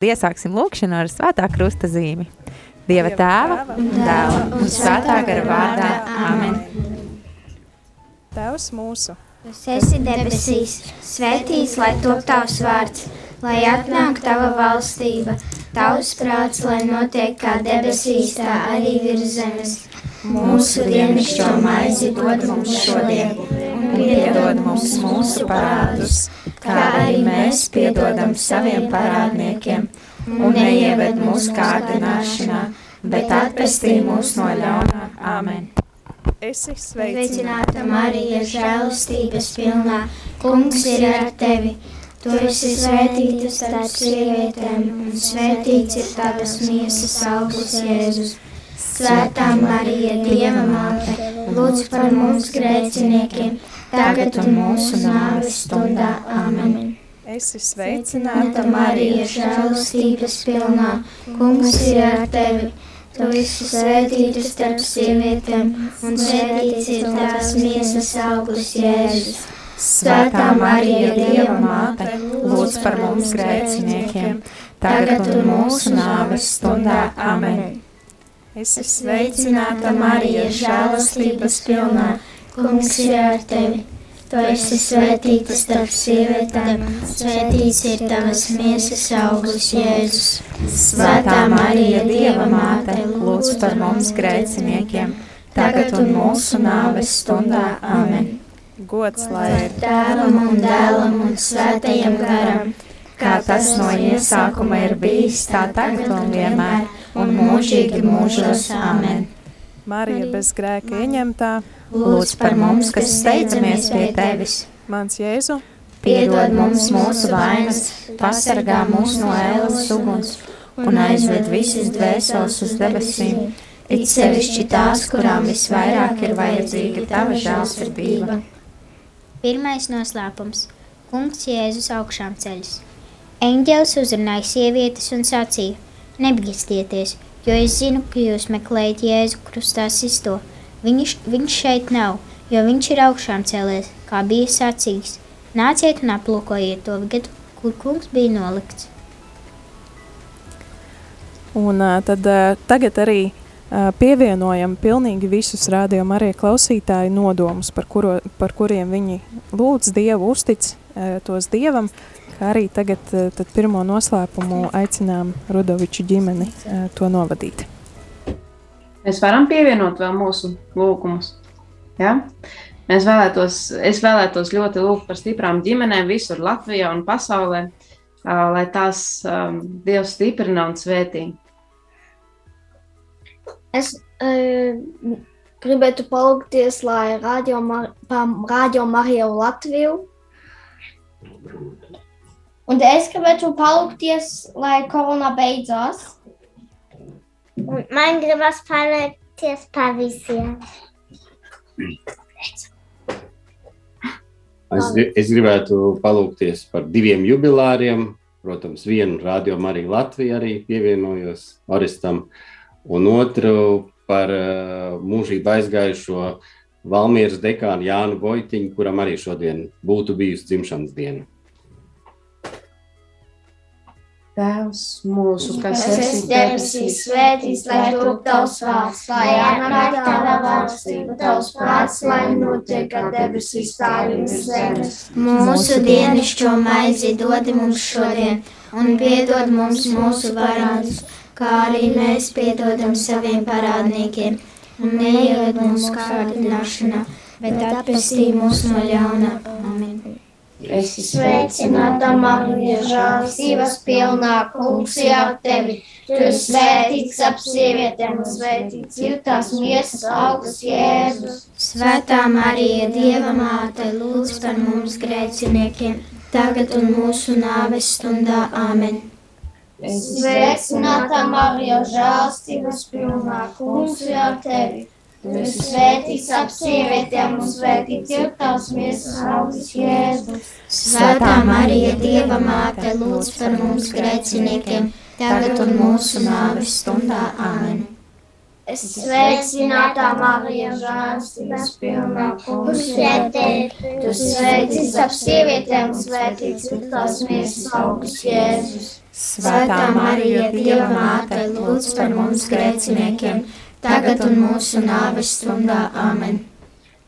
Iesāksim lūkšanu ar svētā krusta zīmi. Dieva tēva, dēla un svētā gara vārdā. Amen. Tēvs mūsu, kas esi debesīs, svētīts lai top tavs vārds, lai atnāk tava valstība, tavs prāts, lai notiek kā debesīs, tā arī virs zemes. Mūsu dienascho maizi dod mums šodien, piedod mums mūsu parādus kā arī mēs piedodam saviem parādniekiem, un neieved mūsu kārdināšanā, bet atpestī mūs no ļaunā. Āmen! Esi sveicināta, Marija, žēlastības pilnā, kungs ir ar tevi! Tu esi svētīta starp sievietēm, un svētīts ir tavas miesas augurs Jēzus. Svētā Marija, Dieva māte, lūdz par mums grēciniekiem! Tagad un mūsu nāves stundā. Amen. Es esmu sveicināta, Marija, žēlastības pilnā. Kungs ir ar tevi. Tu esi svētīta starp sievietēm, un svētīts ir tās miesas augurs Jēzus. Svētā Marija, Dieva māte, lūdz par mums grēciniekiem, tagad un mūsu nāves stundā. Amen. Es esmu sveicināta, Marija, žēlastības pilnā. Kungs ir ar tevi. Tu esi svētīta starp sievietēm, svētīts ir tavas miesas augurs, Jēzus. Svētā Marija, Dieva māte, lūdz par mums grēciniekiem, tagad un mūsu nāves stundā. Amen. Gods lai ir tēvam un dēlam un svētajam garam, kā tas no iesākuma ir bijis, tā tagad un vienmēr, un mūžīgi mūžos. Amen. Marija bez grēka ieņemtā, lūdz par mums, kas steidzamies pie tevis. Mans Jēzu, piedod mums mūsu vainas, pasargā mūs no ēlas uguns un aizved visas dvēseles uz debesīm, it sevišķi tās, kurām visvairāk ir vajadzīga tava žēlsirdība. Pirmais noslēpums - Kungs Jēzus augšām ceļus. Eņģēlis uzrunāja sievietes un sacīja: Nebīsties! Jo es zinu, ka jūs meklējat Jēzu krustā sisto. Viņš, viņš šeit nav, jo viņš ir augšām cēlies, kā bija sacījis. Nāciet un aplūkojiet to vietu, kur kungs bija nolikts. Un uh, tad uh, tagad arī uh, pievienojam pilnīgi visus rādījumu arī klausītāju nodomus, par, kuro, par kuriem viņi lūdz Dievu, uztic uh, tos Dievam, kā arī tagad eh, pirmo noslēpumu aicinām Rudoviču ģimeni eh, to novadīt. Mēs varam pievienot vēl mūsu lūgumus. Ja? Mēs vēlētos, es vēlētos ļoti lūgt par stiprām ģimenēm visur Latvijā un pasaulē, lai tās Dievs stiprina un svētī. Es uh, gribētu palūgties, lai Radio, Mar Radio Mariju Latviju Un es gribētu palūkties, lai korona beidzās. Un man gribas pateikties par visiem. Es, es gribētu palūkties par diviem jubilāriem. Protams, vienu rādījumu arī Latvijā arī pievienojos Oristam, un otru par uh, mūžību aizgājušo Valmieras dekānu Jānu Boitiņu, kuram arī šodien būtu bijusi dzimšanas diena. Tēvs mūsu, kas esi debesīs, svētīts, lai top tavs vārds, lai atnāk tava valstība, tavs prāts, lai notiek kā debesīs, tā arī uz zemes. Mūsu dienišķo maizi dod mums šodien, un piedod mums mūsu parādus, kā arī mēs piedodam saviem parādniekiem, un neieved mūsu kārdināšanā, bet atpestī mūs no ļauna. Amen. Es sveicināta Marija, žēlstības pilnā kungs ir ar tevi. Tu esi svētīts ap sievietēm svētīts ir tās miesas augsts Jēzus. Svētā Marija, Dieva māte, lūdz par mums grēciniekiem, tagad un mūsu nāves stundā. Āmen. Es sveicināta Marija, žēlstības pilnā kungs ir ar tevi. Esi svētīts ap sievietēm un svētīts ir tavs miesas augsts Jēzus. Svētā Marija, Dieva māte, lūdz par mums grēciniekiem, tagad un mūsu nāves stundā. Āmen. Es sveicināta Marija, žēlstības pilnā tevi. Tu sveicis ap sievietēm, svētīts ir tās miesas augsts Jēzus. Svētā Marija, Dieva māte, lūdz par mums grēciniekiem, tagad un mūsu nāves stundā. Amen!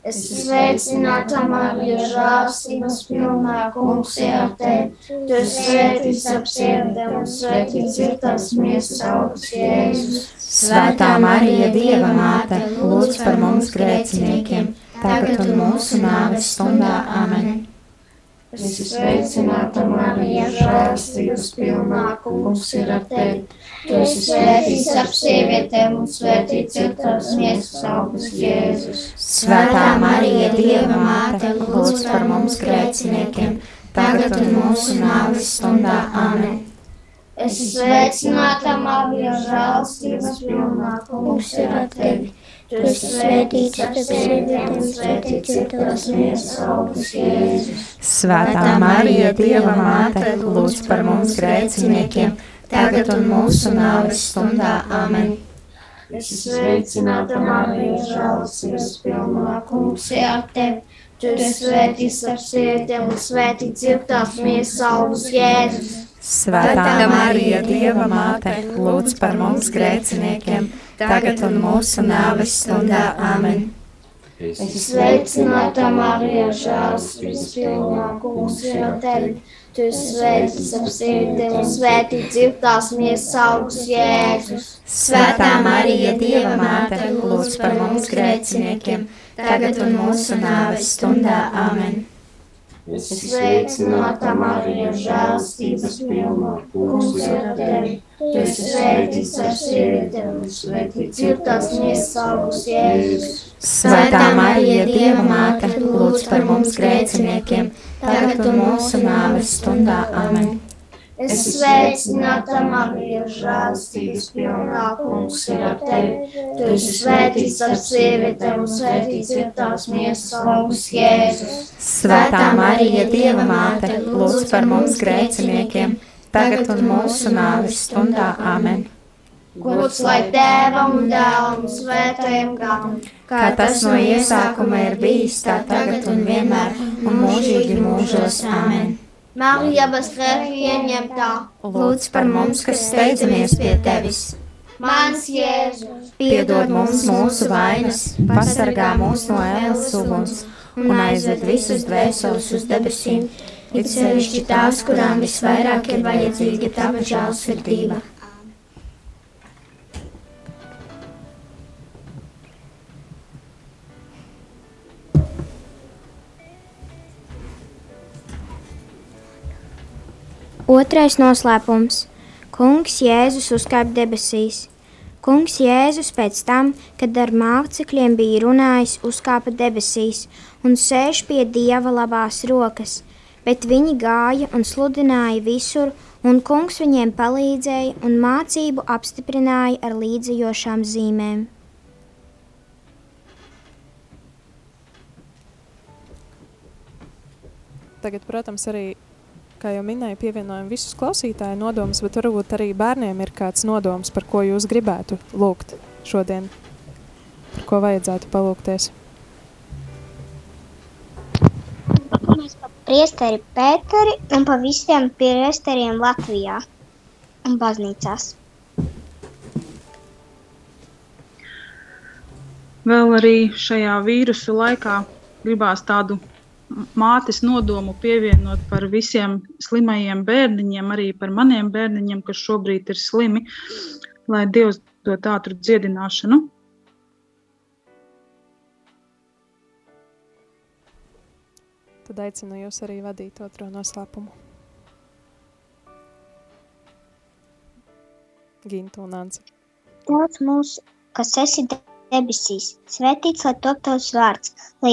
Es sveicināta Marija, žēlstības pilnā kungs ir ar tevi. Tu sveicis ap sievietēm, svētīts ir tās miesas augsts Jēzus. Svētā Marija, Dieva māte, lūdz par mums grēciniekiem, tagad un mūsu nāves stundā. Amen! Es sveicināta Marija, žēlstības pilnā kungs ir ar tevi. Tu esi svētīts ap sievietēm un svētīts ir tavs miesas augsts Jēzus. Svētā Marija, Dieva māte, lūdz par mums grēciniekiem, tagad un mūsu nāves stundā. Amen! Es sveicināta Marija, žēlstības pilnā kungs ir ar tevi. Tu esi svētīts ap sievietēm un svētīts ir tavs miesas augsts Jēzus. Svētā Marija, Dieva māte, lūdz par mums grēciniekiem, tagad un mūsu nāves stundā. Amen! Sveicināta Marija, žēlstības pilnā kungs ir ar tevi. Tu esi svētīts ap sievietēm un svētīts ir tavs miesas augsts Jēzus. Svētā Marija, Dieva māte, lūdz par mums grēciniekiem, tagad un mūsu nāves stundā. Amen! Sveicināta Marija, žēlstības pilnā kungs ir ar tevi. Tu svētīts ap sievietēm un svētīts ir tās miesas augsts Jēzus. Svētā Marija, Dieva māte, lūdz par mums grēciniekiem, tagad un mūsu nāves stundā. Amen! Es sveicināta Marija, žēlstības pilnā kungs ir ar tevi. Tu esi svētīts ar sievietēm un svētīts ir tās miesas augsts Jēzus. Svētā Marija, Dieva māte, lūdz par mums grēciniekiem, tagad un mūsu nāves stundā. Amen! Es sveicināta Marija, žēlstības pilnā kungs ir ar tevi. Tu esi svētīts ar sievietēm un svētīts ir tās miesas augsts Jēzus. Svētā Marija, Dieva māte, lūdz par mums grēciniekiem, tagad un mūsu nāves stundā. Amen! Gods lai tēvam un dēlam svētajam garam. Kā tas no iesākuma ir bijis, tā tagad un vienmēr un mūžīgi mūžos. Amen! Marija bez grēka ieņemtā. Lūdz par mums, kas steidzamies pie tevis. Mans Jēzus. Piedod mums mūsu vainas, pasargā mūs no ēlas uguns un aizved visus dvēseles uz debesīm, it sevišķi tās, kurām visvairāk ir vajadzīga tava žēlsirdība. Otrais noslēpums - Kungs Jēzus uzkāpa debesīs. Kungs Jēzus pēc tam, kad ar mācekļiem bija runājis, uzkāpa debesīs un sēž pie Dieva labās rokas, bet viņi gāja un sludināja visur, un Kungs viņiem palīdzēja un mācību apstiprināja ar līdzējošām zīmēm. Tagad, protams, arī kā jau minēju, pievienojam visus klausītāju nodomus, bet varbūt arī bērniem ir kāds nodoms, par ko jūs gribētu lūgt šodien, par ko vajadzētu palūgties. Mēs par priesteri Pēteri un pa visiem priesteriem Latvijā un baznīcās. Vēl arī šajā vīrusu laikā gribās tādu mātes nodomu pievienot par visiem slimajiem bērniņiem, arī par maniem bērniņiem, kas šobrīd ir slimi, lai Dievs dod ātru dziedināšanu. Tad aicinu jūs arī vadīt otro noslēpumu. Gintu un Anci. Tēvs mūsu, kas esi debesīs, svētīts lai top tavs vārds, lai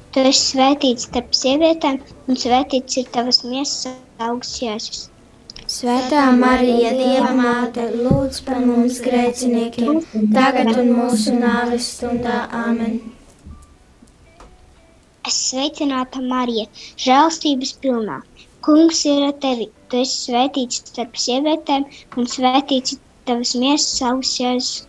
Tu esi svētīts starp sievietēm, un svētīts ir tavas miesas augsts Jēzus. Svētā Marija, Dieva māte, lūdz par mums grēciniekiem, tagad un mūsu nāves stundā. Āmen! Es sveicināta Marija, žēlstības pilnā. Kungs ir ar tevi. Tu esi svētīts starp sievietēm, un svētīts ir tavas miesas augsts Jēzus.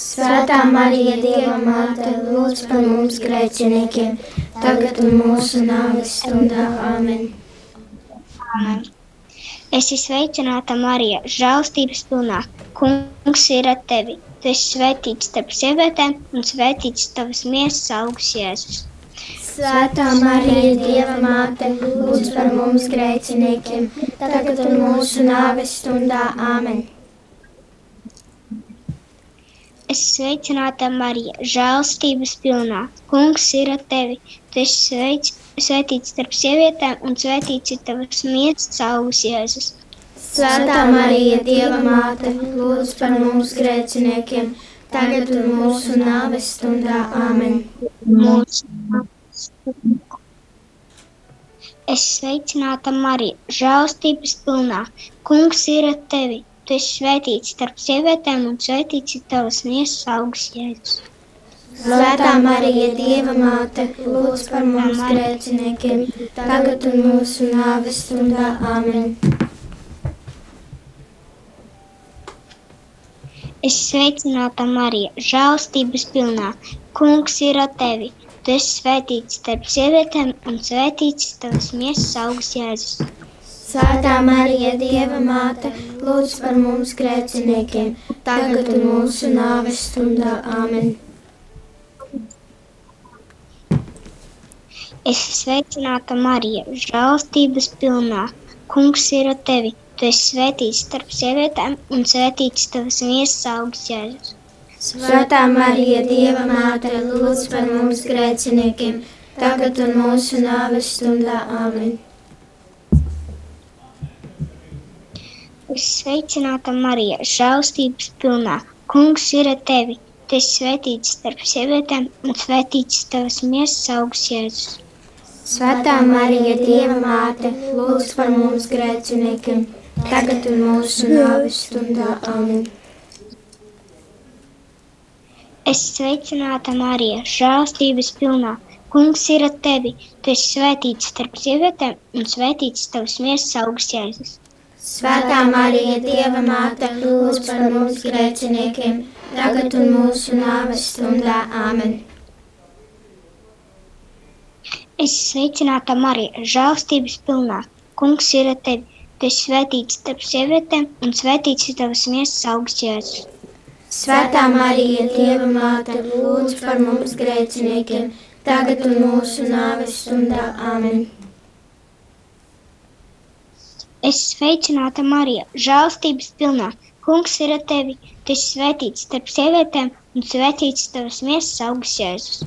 Svētā Marija, Dieva māte, lūdz par mums grēciniekiem, tagad un mūsu nāves stundā. Āmen! Amen. Es esmu sveicināta Marija, žēlstības pilnā. Kungs ir ar tevi. Tu esi svētīts starp sievietēm, un svētīts tavas miesas augsts Jēzus. Svētā Marija, Dieva māte, lūdz par mums grēciniekiem, tagad un mūsu nāves stundā. Āmen! Es sveicināta Marija, žēlstības pilnā. Kungs ir ar tevi. Tu esi sveic, svētīts starp sievietēm, un svētīts ir tavas miesas augsts Jēzus. Svētā Marija, Dieva māte, lūdz par mums grēciniekiem, tagad un mūsu nāves stundā. Āmen! Mūsu Es sveicināta Marija, žēlstības pilnā. Kungs ir ar tevi. Tu esi svētīts starp sievietēm, un svētīts ir tavas miesas augsts Jēzus. Svētā Marija, Dieva māte, lūdz par mums grēciniekiem, tagad un mūsu nāves stundā. Āmen! Es sveicināta Marija, žēlstības pilnā. Kungs ir ar tevi. Tu esi svētīts starp sievietēm, un svētīts tavas miesas augsts Jēzus. Svētā Marija, Dieva māte, lūdz par mums grēciniekiem, tagad un mūsu nāves stundā. Āmen! Es sveicināta Marija, žēlstības pilnā. Kungs ir ar tevi. Tu esi svētīts starp sievietēm, un svētīts tavas miesas augsts Jēzus. Svētā Marija, Dieva māte, lūdz par mums grēciniekiem, tagad un mūsu nāves stundā. Āmen! Sveicināta Marija, žēlstības pilnā. Kungs ir ar tevi. Tu esi svētīts starp sievietēm, un svētīts tavas miesas augsts Jēzus. Svētā Marija, Dieva māte, lūdz par mums grēciniekiem, tagad un mūsu nāves stundā. Āmen! Es sveicināta Marija, žēlstības pilnā. Kungs ir ar tevi. Tu esi svētīts starp sievietēm, un svētīts tavas miesas augsts Jēzus. Svētā Marija, Dieva māte, lūdz par mums grēciniekiem, tagad un mūsu nāves stundā. Āmen! Es sveicināta Marija, žēlstības pilnā. Kungs ir ar tevi. Tu esi svētīts starp sievietēm, un svētīts ir tavas miesas augsts Jēzus. Svētā Marija, Dieva māte, lūdz par mums grēciniekiem, tagad un mūsu nāves stundā. Āmen! Es sveicināta Marija, žēlstības pilnā. Kungs ir ar tevi. Tu esi svētīts starp sievietēm, un svētīts tavas miesas augsts Jēzus.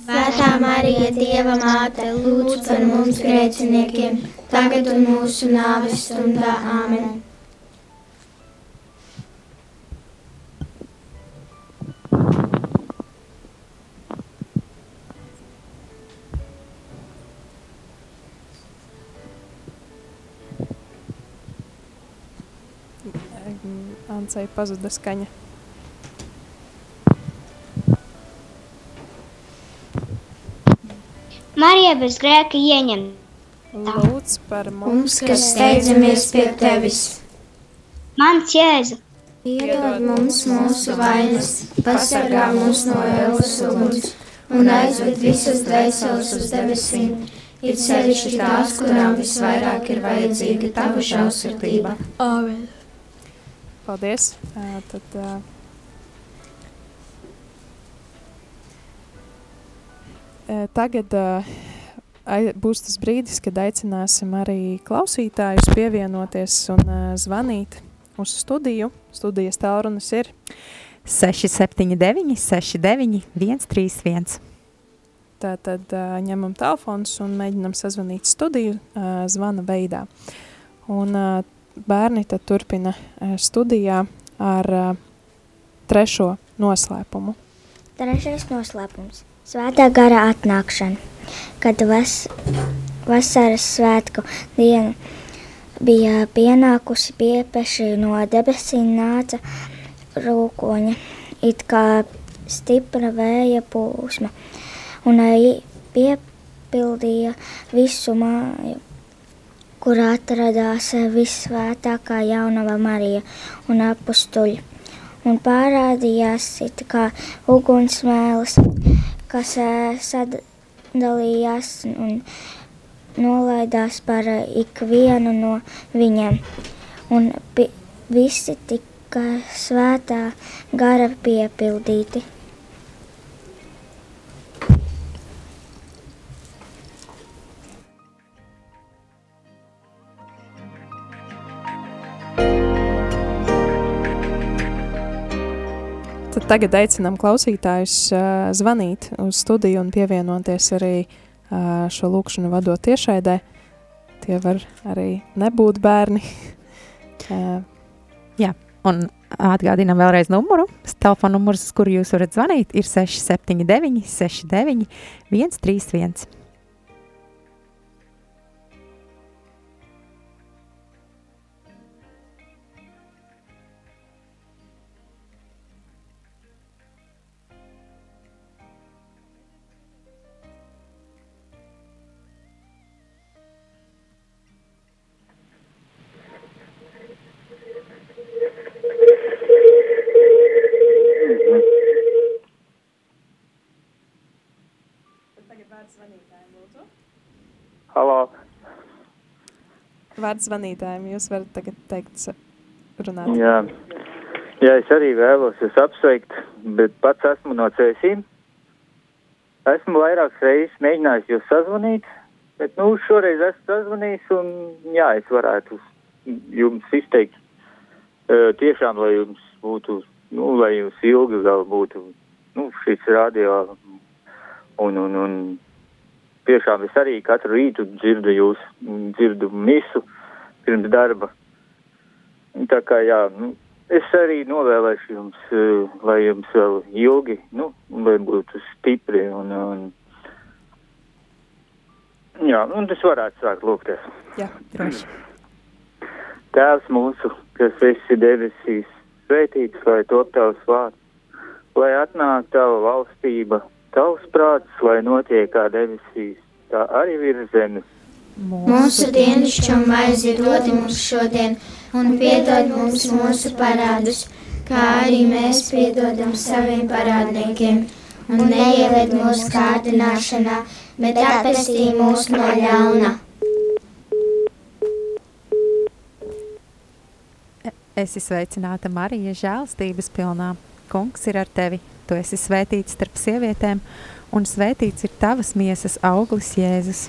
Svētā Marija, Dieva māte, lūdz par mums grēciniekiem, tagad un mūsu nāves stundā. Āmen! Ancei pazuda skaņa. Marija bez grēka ieņem. Lūdz par mums, Mums, kas steidzamies pie tevis, Mans Jēzu, piedod mums mūsu vainas, pasargā mūs no ēlas uguns un aizved visas dvēseles uz debesīm. Ir sevišķi tās, kurām visvairāk ir vajadzīga tava žēlsirdība. Āmen. Paldies. Tad, tagad būs tas brīdis, kad aicināsim arī klausītājus pievienoties un zvanīt uz studiju. Studijas tālrunis ir 679, 69, 131. Tātad ņemam telefonus un mēģinam sazvanīt studiju zvana veidā. Un bērni tad turpina studijā ar trešo noslēpumu. Trešais noslēpums - Svētā gara atnākšana, kad vas, vasaras svētku diena bija pienākusi piepeši no debesīm nāca rūkoņa, it kā stipra vēja pūsma, un piepildīja visu māju, kur atradās visvētākā jaunava Marija un apustuļi. Un parādījās it kā ugunsmēlis, kas sadalījās un nolaidās par ikvienu no viņiem. Un visi tika svētā gara piepildīti. Tagad aicinām klausītājus uh, zvanīt uz studiju un pievienoties arī uh, šo lūkšanu vadot tiešraidē. Tie var arī nebūt bērni. uh, Jā, un atgādinām vēlreiz numuru. Telefona numurs, uz kuru jūs varat zvanīt, ir 679 69 131. Vārds zvanītājiem, jūs varat tagad teikt, runāt. Jā. Jā, es arī vēlos jūs apsveikt, bet pats esmu no cēsīm. Esmu vairākas reizes mēģinājis jūs sazvanīt, bet, nu, šoreiz esmu sazvanījis un, jā, es varētu jums izteikt uh, tiešām, lai jums būtu, nu, lai jums ilgi vēl būtu, nu, šis radio un, un, un tiešām es arī katru rītu dzirdu jūs, dzirdu misu pirms darba. Tā kā jā, nu, es arī novēlēšu jums, uh, lai jums vēl ilgi, nu, lai būtu stipri un, un jā, un es varētu sākt lūgties. Jā, droši. Tēvs mūsu, kas esi debesīs, svētīts, lai top tavs vārds, lai atnāk tava valstība, tavs prāts, lai notiek kā debesīs, tā arī virs zemes. Mūsu dienascho maizi dod mums šodien, un piedod mums mūsu parādus, kā arī mēs piedodam saviem parādniekiem. Un neieved mūsu kārdināšanā, bet atpestī mūs no ļauna. Es esmu sveicināta Marija, žēlstības pilnā. Kungs ir ar tevi. Tu esi svētīts starp sievietēm, un svētīts ir tavas miesas auglis Jēzus.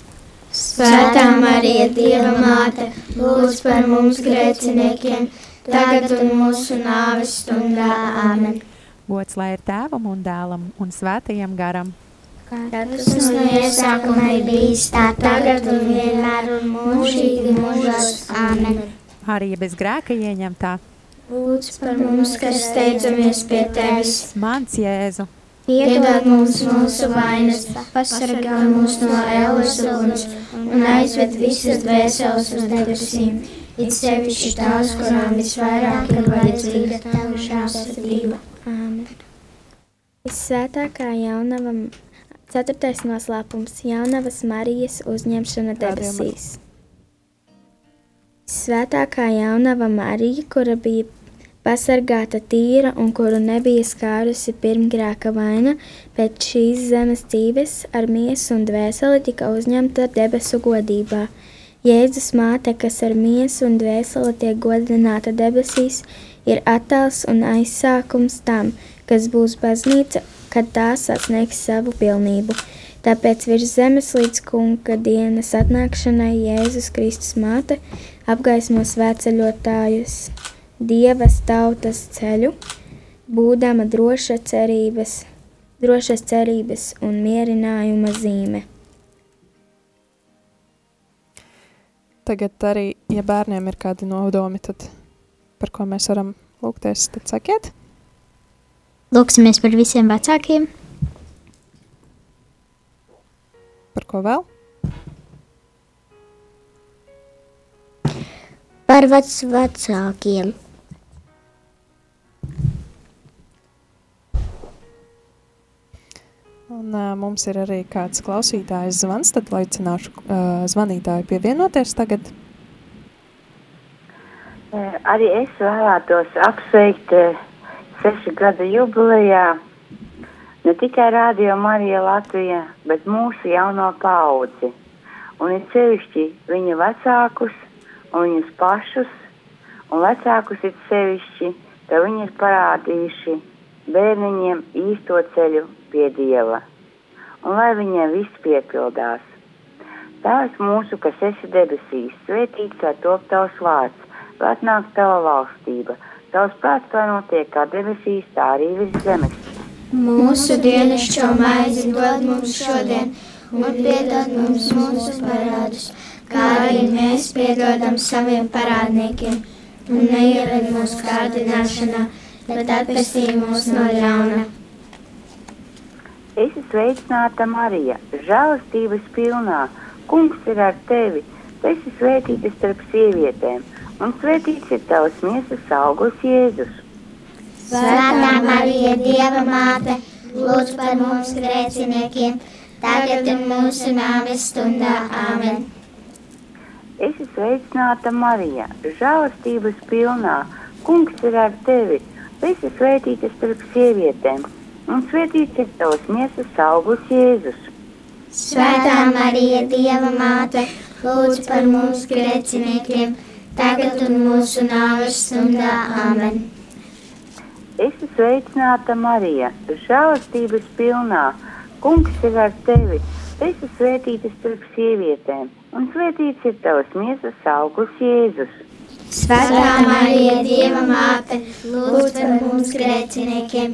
Svētā Marija, Dieva māte, lūdz par mums grēciniekiem, tagad un mūsu nāves stundā. Āmen! Gods lai ir tēvam un dēlam un svētajam garam. Tas no iesākuma ir bijis, tā tagad un vienmēr un mūžīgi mūžos. Āmen! Arī bez grēka ieņemtā. Lūdz par mums, kas steidzamies pie tevis. Mans Jēzu, Piedod mums mūsu vainas, pasargā mūs no ēlas uguns un aizved visas dvēseles uz debesīm. It sevišķi tās, kurām visvairāk ir vajadzīga tava žēlsirdība. Āmen. Visvētākā jaunava, ceturtais noslēpums - jaunavas Marijas uzņemšana debesīs. Svētākā jaunava Marija, kura bija pasargāta tīra un kuru nebija skārusi pirmgrāka vaina, pēc šīs zemes dzīves ar miesu un dvēseli tika uzņemta debesu godībā. Jēzus māte, kas ar miesu un dvēseli tiek godināta debesīs, ir attēls un aizsākums tam, kas būs baznīca, kad tā sasniegs savu pilnību. Tāpēc virs zemes līdz kunga dienas atnākšanai Jēzus Kristus māte apgaismo svētceļotājus dievas tautas ceļu, būdama droša cerības, drošas cerības un mierinājuma zīme. Tagad arī, ja bērniem ir kādi nodomi, tad par ko mēs varam lūgties, tad sakiet. Lūksimies par visiem vecākiem. Par ko vēl? Par vec vecākiem. Un, uh, mums ir arī kāds klausītājs zvans, tad aicināšu uh, zvanītāju pievienoties tagad. Arī es vēlētos apsveikt sešu gadu jubilejā ne tikai Rādio Marija Latvija, bet mūsu jauno paudzi. Un ir sevišķi viņa vecākus un viņus pašus, un vecākus ir sevišķi, ka viņi ir parādījuši bērniņiem īsto ceļu pie Dieva. Un lai viņiem viss piepildās. Tēvs mūsu, kas esi debesīs, svētīts, lai top tavs vārds, lai atnāk tava valstība. Tavs prāts, lai notiek kā debesīs, tā arī virs zemes. Mūsu dienascho maizi dod mums šodien, un piedod mums mūsu parādus, kā arī mēs piedodam saviem parādniekiem. Un neieved mūsu kārdināšanā, bet atpestī mūs no ļauna. Es esmu sveicināta Marija, žēlastības pilnā. Kungs ir ar tevi. Tu esi svētīta starp sievietēm, un svētīts ir tavs miesas augurs Jēzus. Svētā Marija, Dieva māte, lūdz par mums grēciniekiem, tagad un mūsu nāves stundā. Āmen! Es esmu sveicināta Marija, žēlastības pilnā. Kungs ir ar tevi. Tu esi svētīta starp sievietēm, un svētīts ir tavs miesas augurs Jēzus. Svētā Marija, Dieva māte, lūdz par mums grēciniekiem, tagad un mūsu nāves stundā. Āmen! Es esmu sveicināta Marija, žēlastības pilnā. Kungs ir ar tevi. Tu esi svētīta starp sievietēm, un svētīts ir tavs miesas augurs Jēzus. Svētā Marija, Dieva māte, lūdz par mums grēciniekiem,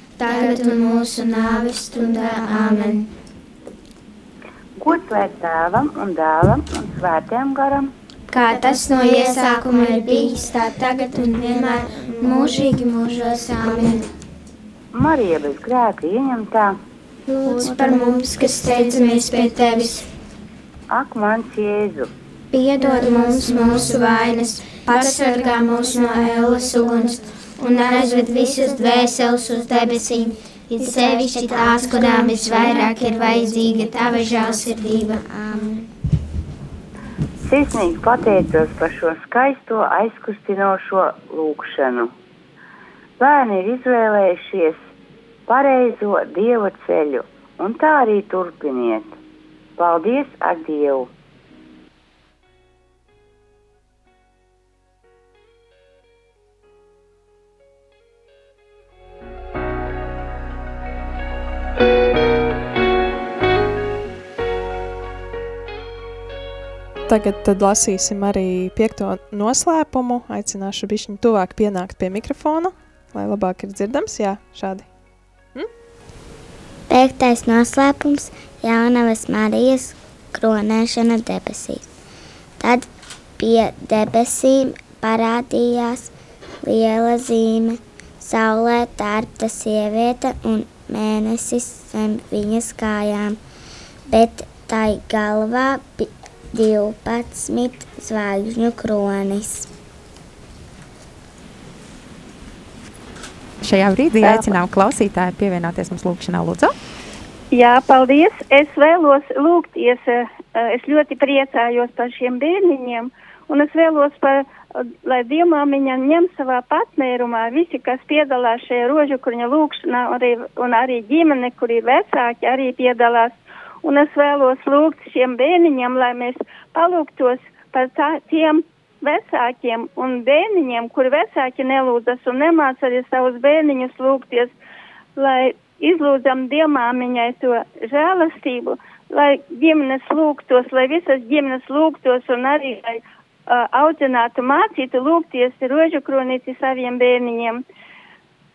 tagad un mūsu nāves stundā. Āmen! Gods lai tēvam un dēlam un svētajam garam, kā tas no iesākuma ir bijis, tā tagad un vienmēr mūžīgi mūžos. Āmen! Marija bez grēka ieņemtā, lūdz par mums, kas steidzamies pie tevis. Ak, mans Jēzu! Piedod mums mūsu vainas! pasargā mūs no ēlas uguns un aizved visus dvēseles uz debesīm, it sevišķi tās, kurām visvairāk ir vajadzīga tava žēlsirdība. Sirsnīgi pateicos par šo skaisto aizkustinošo lūgšanu. Bērni ir izvēlējušies pareizo dievu ceļu, un tā arī turpiniet. Paldies ar Dievu! Tagad lasīsim arī piekto noslēpumu. Aicināšu bišķiņu tuvāk pienākt pie mikrofona, lai labāk ir dzirdams. Jā, šādi. Hm? Piektais noslēpums - Jaunavas Marijas kronēšana debesīs. Tad pie debesīm parādījās liela zīme. Saulē tārpta sieviete un mēnesis zem viņas kājām, bet tai galvā bija 12 zvaigžņu kronis. Šajā brīdī aicinām klausītāju pievienoties mums lūgšanā, lūdzu. Jā, paldies. Es vēlos lūgties, eh, es ļoti priecājos par šiem bērniņiem, un es vēlos, par, lai Dievmāmiņa ņem savā patmērumā visi, kas piedalās šajā rožukruņa lūgšanā, arī, un arī ģimene, kur ir vecāki, arī piedalās Un es vēlos lūgt šiem bērniņiem, lai mēs palūgtos par tā, tiem vecākiem un bērniņiem, kuri vecāki nelūdzas un nemāc arī savus bērniņus lūgties, lai izlūdzam dievmāmiņai to žēlastību, lai ģimenes lūgtos, lai visas ģimenes lūgtos un arī, lai uh, audzinātu mācītu lūgties rožu kronīti saviem bērniņiem.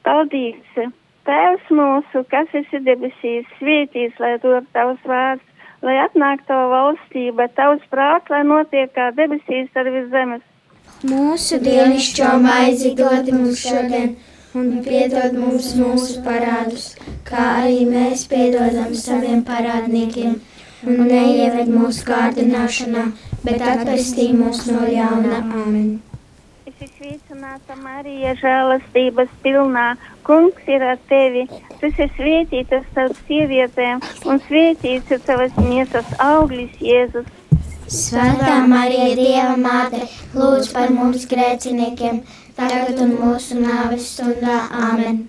Paldies! Tēvs mūsu, kas esi debesīs, svētīs, lai top tavs vārds, lai atnāk tava valstība, tavs prāts, lai notiek kā debesīs ar virs zemes. Mūsu dienascho maizi dod mums šodien, un piedod mums mūsu parādus, kā arī mēs piedodam saviem parādniekiem. Un neieved mūsu kārdināšanā, bet atpestī mūs no ļauna. Amen. Es esmu sveicināta Marija, žēlastības pilnā. Kungs ir ar tevi. Tu esi svētīta starp sievietēm, un svētīts ir tavas miesas auglis, Jēzus. Svētā Marija, Dieva māte, lūdz par mums grēciniekiem, tagad un mūsu nāves stundā. Āmen.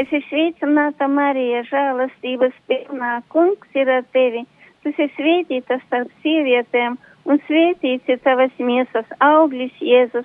Es esmu sveicināta Marija, žēlastības pilnā. Kungs ir ar tevi. Tu esi svētīta starp sievietēm, un svētīts ir tavas miesas auglis, Jēzus.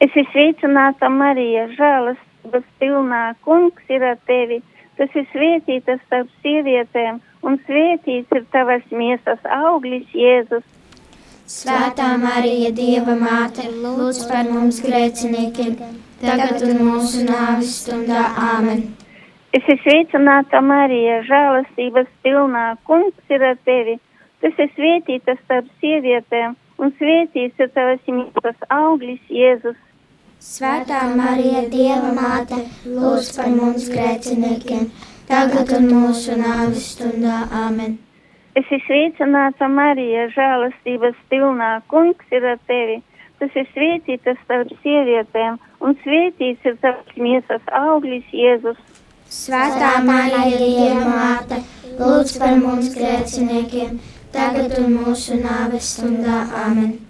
Es esmu sveicināta Marija, žēlastības pilnā. Kungs ir ar tevi. Tu esi svētīta starp sievietēm, un svētīts ir tavas miesas auglis, Jēzus. Svētā Marija, Dieva māte, lūdz par mums grēciniekiem, tagad un mūsu nāves stundā. Āmen. Es esmu sveicināta Marija, žēlastības pilnā. Kungs ir ar tevi. Tu esi svētīta starp sievietēm, un svētīts ir tavas miesas auglis, Jēzus. Svētā Marija, Dieva māte, lūdz par mums grēciniekiem, tagad un mūsu nāves stundā. Āmen. Es esmu sveicināta Marija, žēlastības pilnā. Kungs ir ar tevi. Tu esi svētīta starp sievietēm, un svētīts ir tavas miesas auglis, Jēzus. Svētā Marija, Dieva māte, lūdz par mums grēciniekiem, tagad un mūsu nāves stundā. Āmen.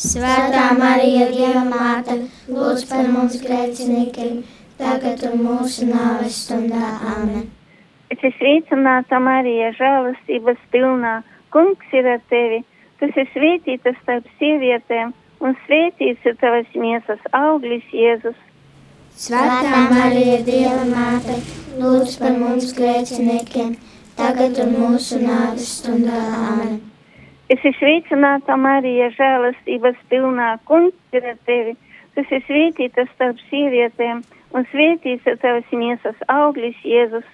Svētā Marija, Dieva māte, lūdz par mums grēciniekiem, tagad un mūsu nāves stundā. Āmen. Es esmu sveicināta Marija, žēlastības pilnā. Kungs ir ar tevi. Tu esi svētīta starp sievietēm, un svētīts ir tavas miesas auglis, Jēzus. Svētā Marija, Dieva māte, lūdz par mums grēciniekiem, tagad un mūsu nāves stundā. Āmen. Es esmu sveicināta Marija, žēlastības pilnā. Kungs ir ar tevi. Tu esi svētīta starp sievietēm, un svētīts ir tavas miesas auglis, Jēzus.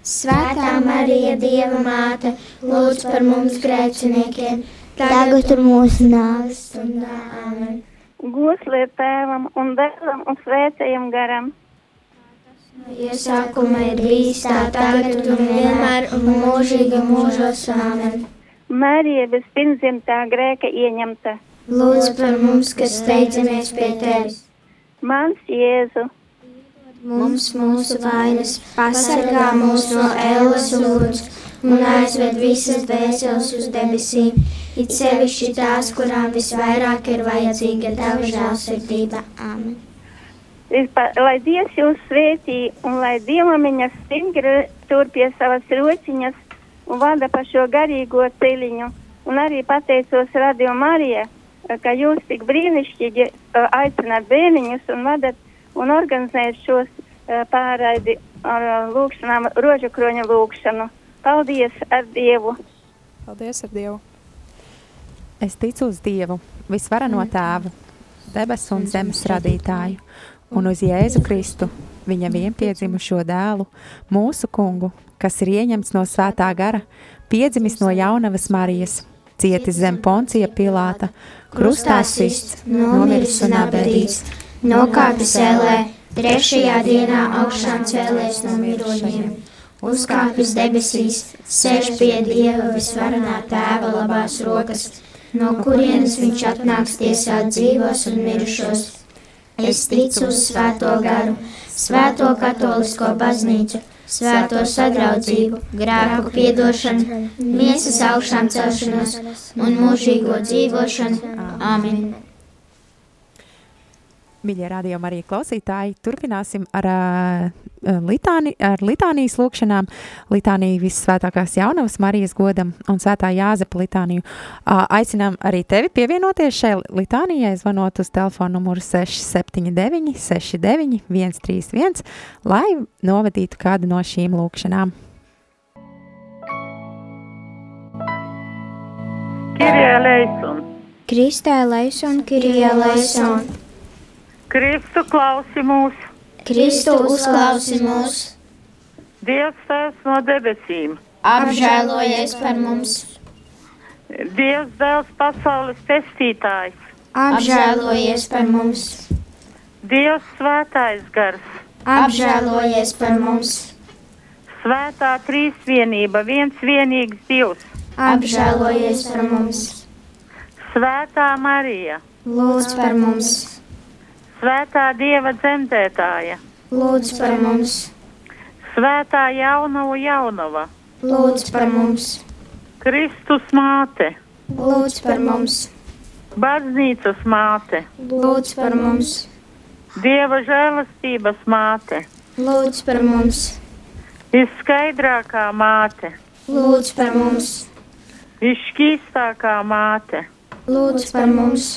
Svētā Marija, Dieva māte, lūdz par mums grēciniekiem, tagad un mūsu nāves stundā. Āmen. Goslē tēvam un dēlam un svētajam garam. Iesākuma ir bijis tā tagad un vienmēr un mūžīgi mūžos. Āmen. Marija bez pirmzimtā grēka ieņemta. Lūdz par mums, kas steidzamies pie tevis. Mans Jēzu, Mums mūsu vainas pasargā mūs no ēlas uguns un aizved visas dvēseles uz debesīm, it sevišķi tās, kurām visvairāk ir vajadzīga tava žēlsirdība. Āmen. pa- lai Dievs jūs svētī un lai Dievamiņa stingri tur pie savas rociņas un vada pa šo garīgo ceļiņu. Un arī pateicos Radio Marija, ka jūs tik brīnišķīgi eh, aicināt bērniņus un vadat un organizējat šos eh, pārraidi ar eh, lūkšanām, rožu kroņa lūkšanu. Paldies ar Dievu! Paldies ar Dievu! Es ticu uz Dievu, visvarano tēvu, debesu un zemes radītāju, un uz Jēzu Kristu, viņa vienpiedzimušo dēlu, mūsu kungu, kas ir ieņemts no svētā gara, piedzimis no jaunavas Marijas, cietis zem poncija Pilāta, krustā sists, nomiris un abedīts, nokāpis ellē, trešajā dienā augšām cēlēs no mirušajiem, uzkāpis debesīs, sēž pie Dieva visvarenā tēva labās rokas, no kurienes viņš atnāks tiesāt dzīvos un mirušos. Es ticu uz svēto garu, svēto katolisko baznīcu, svēto sadraudzību, grēku piedošanu, miesas augšām celšanos un mūžīgo dzīvošanu. Āmen! Mīļie radījumi arī klausītāji, turpināsim ar, uh, litāni, ar litānijas lūkšanām, litāniju vissvētākās jaunavas Marijas godam un svētā Jāzepa litāniju. Uh, aicinām arī tevi pievienoties šai litānijai, zvanot uz telefonu numuru 679 69 131, lai novadītu kādu no šīm lūkšanām. Kirie leison! Kristē leison, Kirie leison! Kristu klausi mūs! Kristu uzklausi mūs! Dievs tēvs no debesīm! Apžēlojies par mums! Dievs dēls pasaules pestītājs! Apžēlojies par mums! Dievs svētais gars! Apžēlojies par mums! Svētā trīsvienība, viens vienīgs Dievs! Apžēlojies par mums! Svētā Marija! Lūdz par mums! Svētā Dieva dzemdētāja, lūdz par mums! Svētā jaunava jaunava, lūdz par mums! Kristus māte, lūdz par mums! Baznīcas māte, lūdz par mums! Dieva žēlastības māte, lūdz par mums! Visskaidrākā māte, lūdz par mums! Visšķīstākā māte, lūdz par mums!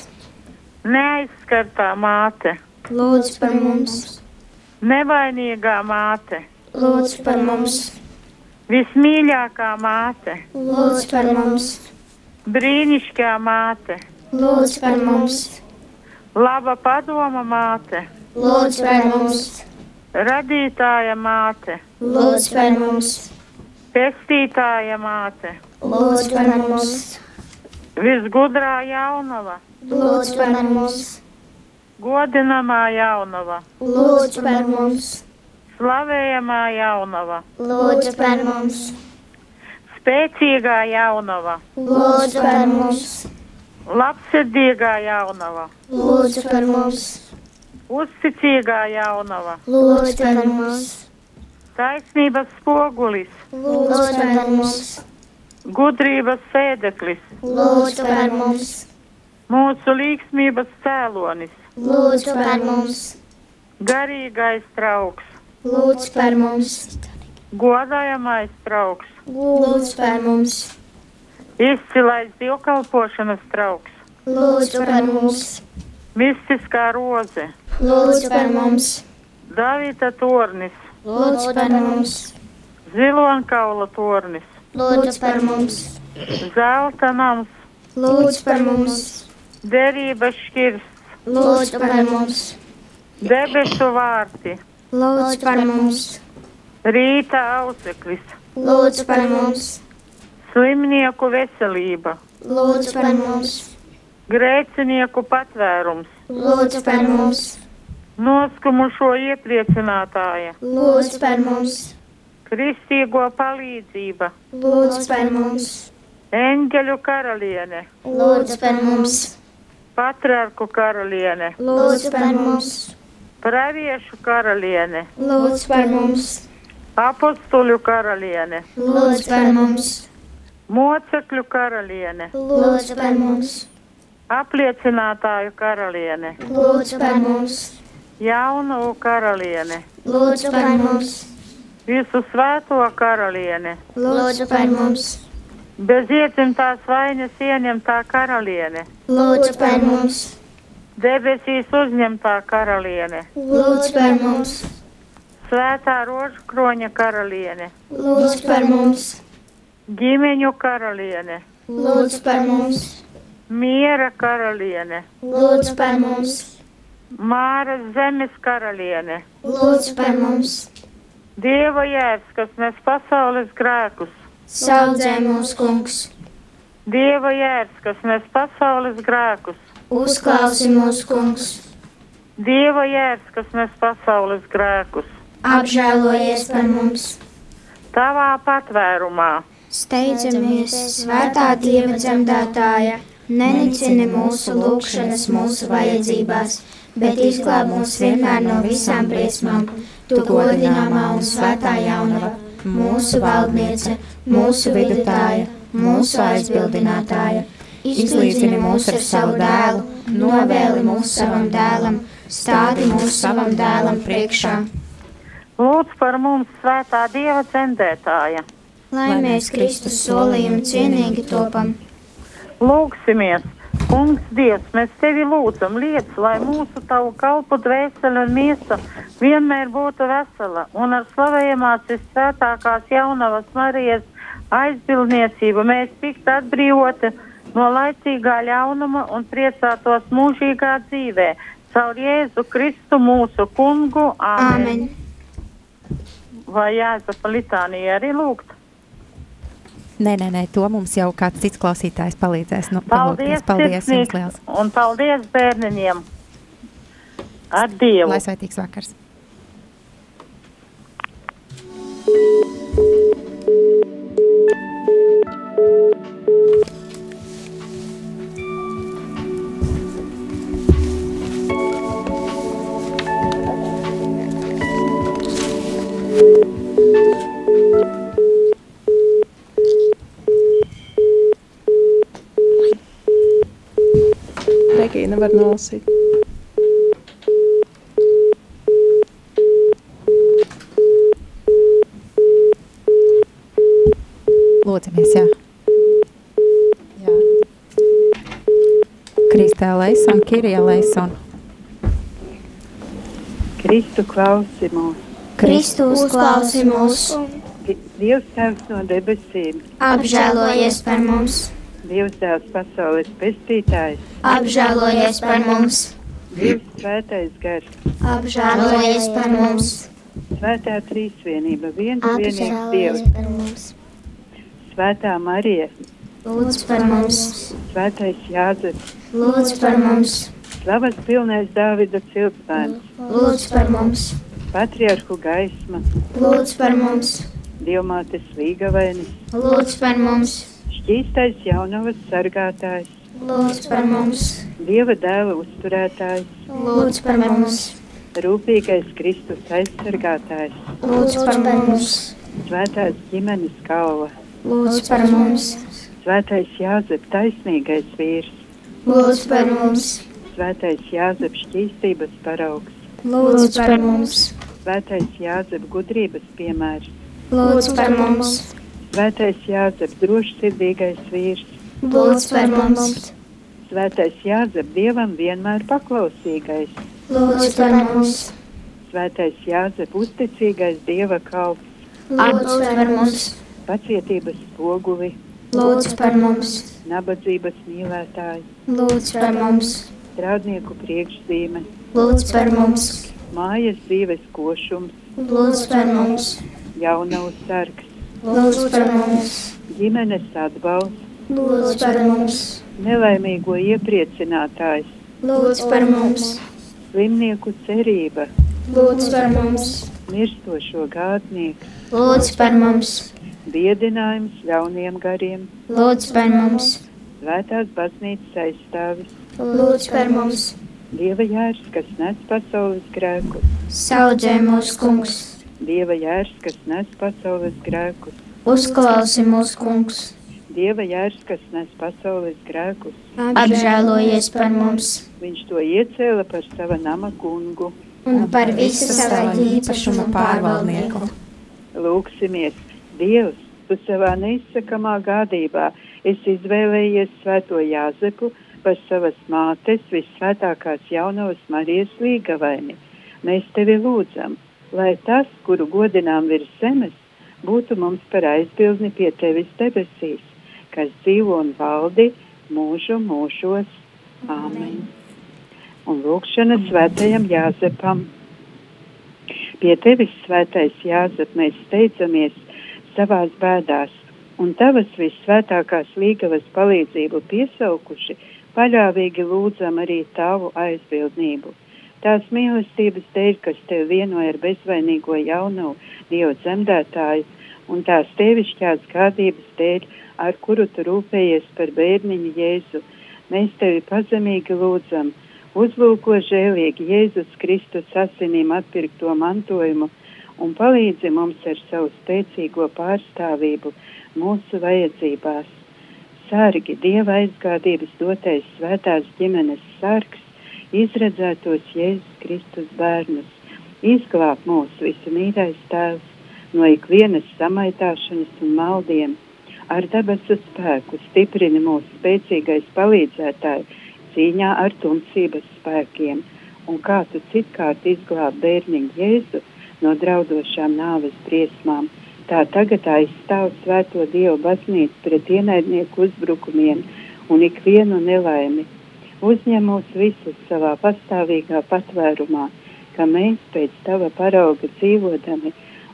Neaizskartā māte, lūdz par mums, nevainīgā māte, lūdz par mums, vismīļākā māte, lūdz par mums, brīnišķīgā māte, lūdz par mums, laba padoma māte, lūdz par mums, radītāja māte, lūdz par mums, pestītāja māte, lūdz par mums, visgudrā jaunava Lūdz par mums! Godinamā jaunava! Lūdz par mums! Slavējamā jaunava! Lūdz par mums! Spēcīgā jaunava! Lūdz par mums! Labsirdīgā jaunava! Lūdz par mums! Uzticīgā jaunava! Lūdz par mums! Taisnības spogulis! Lūdz par mums! Gudrības sēdeklis! Lūdz par mums! Mūsu līgsmības cēlonis. Lūdzu par mums! Garīgais trauks! Lūdzu par mums! Godājamais trauks! Lūdzu par mums! Izcilais dievkalpošanas trauks! Lūdzu par mums! Mistiskā roze! Lūdzu par mums! Davida tornis! Lūdzu par mums! Zilonkaula tornis! Lūdzu par mums! Zelta nams! Lūdzu par mums! Derības šķirsts, lūdz par mums, debesu vārti, lūdz par mums, rīta auseklis, lūdz par mums, slimnieku veselība, lūdz par mums, grēcinieku patvērums, lūdz par mums, noskumušo iepriecinātāja, lūdz par mums, kristīgo palīdzība, lūdz par mums, eņģeļu karaliene, lūdz par mums patriarku karaliene, lūdz par mums, praviešu karaliene, lūdz par mums, apstuļu karaliene, lūdz par mums, mocekļu karaliene, lūdz par mums, apliecinātāju karaliene, lūdz par mums, jaunu karaliene, lūdz par mums, visu svēto karaliene, lūdz par mums bez iecimtās vainas ieņemtā karaliene. Lūdzu par mums! Debesīs uzņemtā karaliene. Lūdzu par mums! Svētā rožu kroņa karaliene. Lūdzu par mums! Ģimeņu karaliene. Lūdzu par mums! Miera karaliene. Lūdzu par mums! Māras zemes karaliene. Lūdzu par mums! Dieva jērs, kas nes pasaules grēkus Saudzē mūsu kungs! Dieva jērs, kas nes pasaules grēkus! Uzklausi mūsu kungs! Dieva jērs, kas nes pasaules grēkus! Apžēlojies par mums! tavā patvērumā. Steidzamies, svētā Dieva dzemdētāja, nenicini mūsu lūgšanas mūsu vajadzībās, bet izglāb mūs vienmēr no visām briesmām. Tu godināmā un svētā jaunava, mūsu valdniece, mūsu vidutāja, mūsu aizbildinātāja. Izlīdzini mūs ar savu dēlu, novēli mūs savam dēlam, stādi mūs savam dēlam priekšā. Lūdz par mums, svētā Dieva dzemdētāja. Lai mēs Kristus solījumu cienīgi topam. Lūksimies! Kungs, Dievs, mēs tevi lūdzam, liec, lai mūsu tavu kalpu dvēseli un miesa vienmēr būtu vesela un ar slavējamās visvētākās jaunavas Marijas aizbildniecību mēs tiktu atbrīvoti no laicīgā ļaunuma un priecātos mūžīgā dzīvē. Caur Jēzu Kristu mūsu kungu. Āmen. Vai Jēzus litānija arī lūgt? Nē, nē, nē, to mums jau kāds cits klausītājs palīdzēs. Nu, Paldies, paldies jums liels. Un paldies bērniņiem. Ar Dievu. Lai sveitīgs vakars. Regīna var nolasīt. Lūdzamies, jā. jā. Kristē Leison, Kirija Leison. Kristu klausi mūs. Kristu uzklausi mūs, Dievs tēvs no debesīm. apžēlojies par mums, Dievs tēvs pasaules pestītājs. apžēlojies par mums, Dievs svētais gars. apžēlojies par mums, Svētā trīsvienība. Viens vienīgs Dievs. Svētā Marija. lūdz par mums, Svētais Jāzeps. lūdz par mums, Slavas pilnais Dāvida ciltsbērns. lūdz par mums, Patriarhu gaisma. lūdz par mums, Dievmātes līgavainis. lūdz par mums, Šķīstais jaunavas sargātājs. lūdz par mums, Dieva dēla uzturētājs. lūdz par mums, Rūpīgais Kristus aizsargātājs. lūdz par mums, Svētās ģimenes kalva. lūdz par mums, Svētais Jāzep, taisnīgais vīrs. lūdz par mums, Svētais Jāzep, šķīstības paraugs. lūdz par mums, Svētais Jāzep, gudrības piemērs. lūdz par mums, Svētais Jāzep, drošsirdīgais vīrs. lūdz par mums, Svētais Jāzep, Dievam vienmēr paklausīgais. lūdz par mums, Svētais Jāzep, uzticīgais Dieva kalps. lūdz par mums, Pacietības spoguli. lūdz par mums, Nabadzības mīlētāji. lūdz par mums, Strādnieku priekšzīme. lūdz par mums, Mājas dzīves košums. lūdz par mums, Jaunavs sargs. Lūdz par mums, Ģimenes atbalsts. lūdz par mums, Nelaimīgo iepriecinātājs. lūdz par mums, Slimnieku cerība. lūdz par mums, Mirstošo gādnieku. lūdz par mums, Biedinājums ļauniem gariem. lūdz par mums, Svētās baznīcas aizstāvis. lūdz par mums, Dieva jērs, kas nes pasaules grēkus. saudzē mūsu kungs, Dieva jērs, kas nes pasaules grēkus. uzklausi mūsu kungs, Dieva jērs, kas nes pasaules grēkus. apžēlojies par mums Viņš to iecēla par sava nama kungu. un par visu savu īpašumu pārvaldnieku. Lūksimies, Dievs, tu savā neizsakamā gādībā esi izvēlējies svēto Jāzepu par savas mātes vissvētākās jaunavas Marijas līgavaini. Mēs tevi lūdzam, lai tas, kuru godinām virs zemes, būtu mums par aizbildni pie tevis debesīs, kas dzīvo un valdi mūžu mūžos. Āmen. Un lūkšana svētajam Jāzepam. Pie tevis, svētais Jāzep, mēs steidzamies savās bēdās, un tavas vissvētākās līgavas palīdzību piesaukuši, paļāvīgi lūdzam arī tavu aizbildnību. Tās mīlestības dēļ, kas tev vienoja ar bezvainīgo jaunu Dievu dzemdētāju, un tās tevišķās gādības dēļ, ar kuru tu rūpējies par bērniņu Jēzu. Mēs tevi pazemīgi lūdzam, uzlūko žēlīgi Jēzus Kristus asinīm atpirkto mantojumu un palīdzi mums ar savu spēcīgo pārstāvību mūsu vajadzībās. Sārgi, Dieva aizgādības dotais svētās ģimenes sargs, izredzētos Jēzus Kristus bērnus, izglāb mūsu visu mīļais tēvs no ikvienas samaitāšanas un maldiem, ar debesu spēku stiprini mūsu spēcīgais palīdzētāji cīņā ar tumsības spēkiem, un kā tu citkārt izglāb bērniņu Jēzu no draudošām nāves briesmām, tā tagad aizstāv svēto Dievu baznīcu pret ienaidnieku uzbrukumiem un ikvienu nelaimi. Uzņem mūs visus savā pastāvīgā patvērumā, ka mēs pēc tava parauga dzīvodami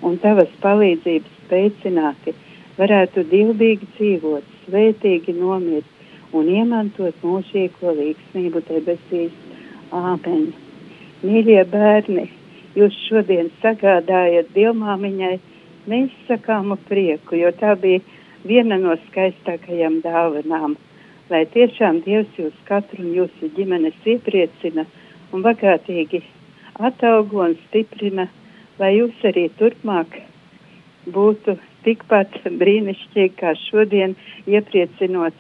un tavas palīdzības spēcināti varētu dievbīgi dzīvot, svētīgi nomirt un iemantot mūžīgo līgsmību debesīs. Āmen! Mīļie bērni, jūs šodien sagādājat dievmāmiņai neizsakāmu prieku, jo tā bija viena no skaistākajām dāvanām. Lai tiešām Dievs jūs katru un jūsu ģimenes iepriecina un bagātīgi ataugo un stiprina, lai jūs arī turpmāk būtu tikpat brīnišķīgi kā šodien, iepriecinot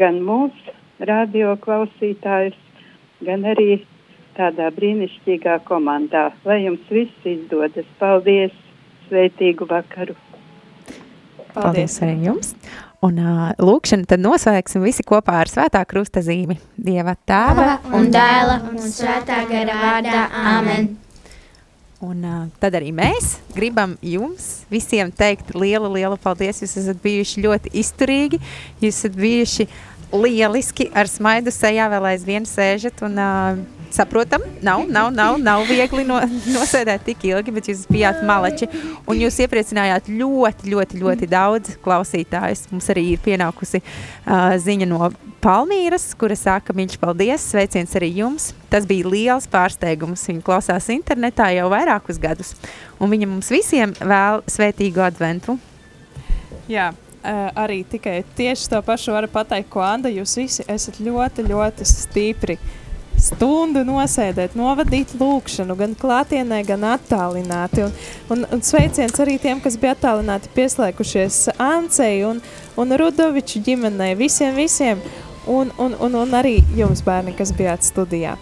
gan mūsu radio klausītājus, gan arī tādā brīnišķīgā komandā. Lai jums viss izdodas! Paldies! Sveitīgu vakaru! Paldies, Paldies arī jums! Un uh, lūkšanu tad noslēgsim visi kopā ar svētā krusta zīmi. Dieva tēva un dēla un svētā gara vārdā. Āmen! Un uh, tad arī mēs gribam jums visiem teikt lielu, lielu paldies. Jūs esat bijuši ļoti izturīgi, jūs esat bijuši lieliski ar smaidu sejā vēl aizvien sēžat un uh, saprotam, nav, nav, nav, nav viegli no, nosēdēt tik ilgi, bet jūs bijāt malači un jūs iepriecinājāt ļoti, ļoti, ļoti daudz klausītājus. Mums arī ir pienākusi uh, ziņa no Palmīras, kura saka, mīļš, paldies, sveiciens arī jums. Tas bija liels pārsteigums. Viņa klausās internetā jau vairākus gadus, un viņa mums visiem vēl svētīgu adventu. Jā, Uh, arī tikai tieši to pašu varu pateikt, ko Anna. Jūs visi esat ļoti, ļoti stipri. Stundu nosēdēt, novadīt lūkšanu, gan klātienē, gan attālināti. Un, un, un sveiciens arī tiem, kas bija attālināti, pieslēgušies Ancei un, un Rudoviču ģimenei, visiem, visiem. Un, un, un, un arī jums, bērni, kas bijāt studijā.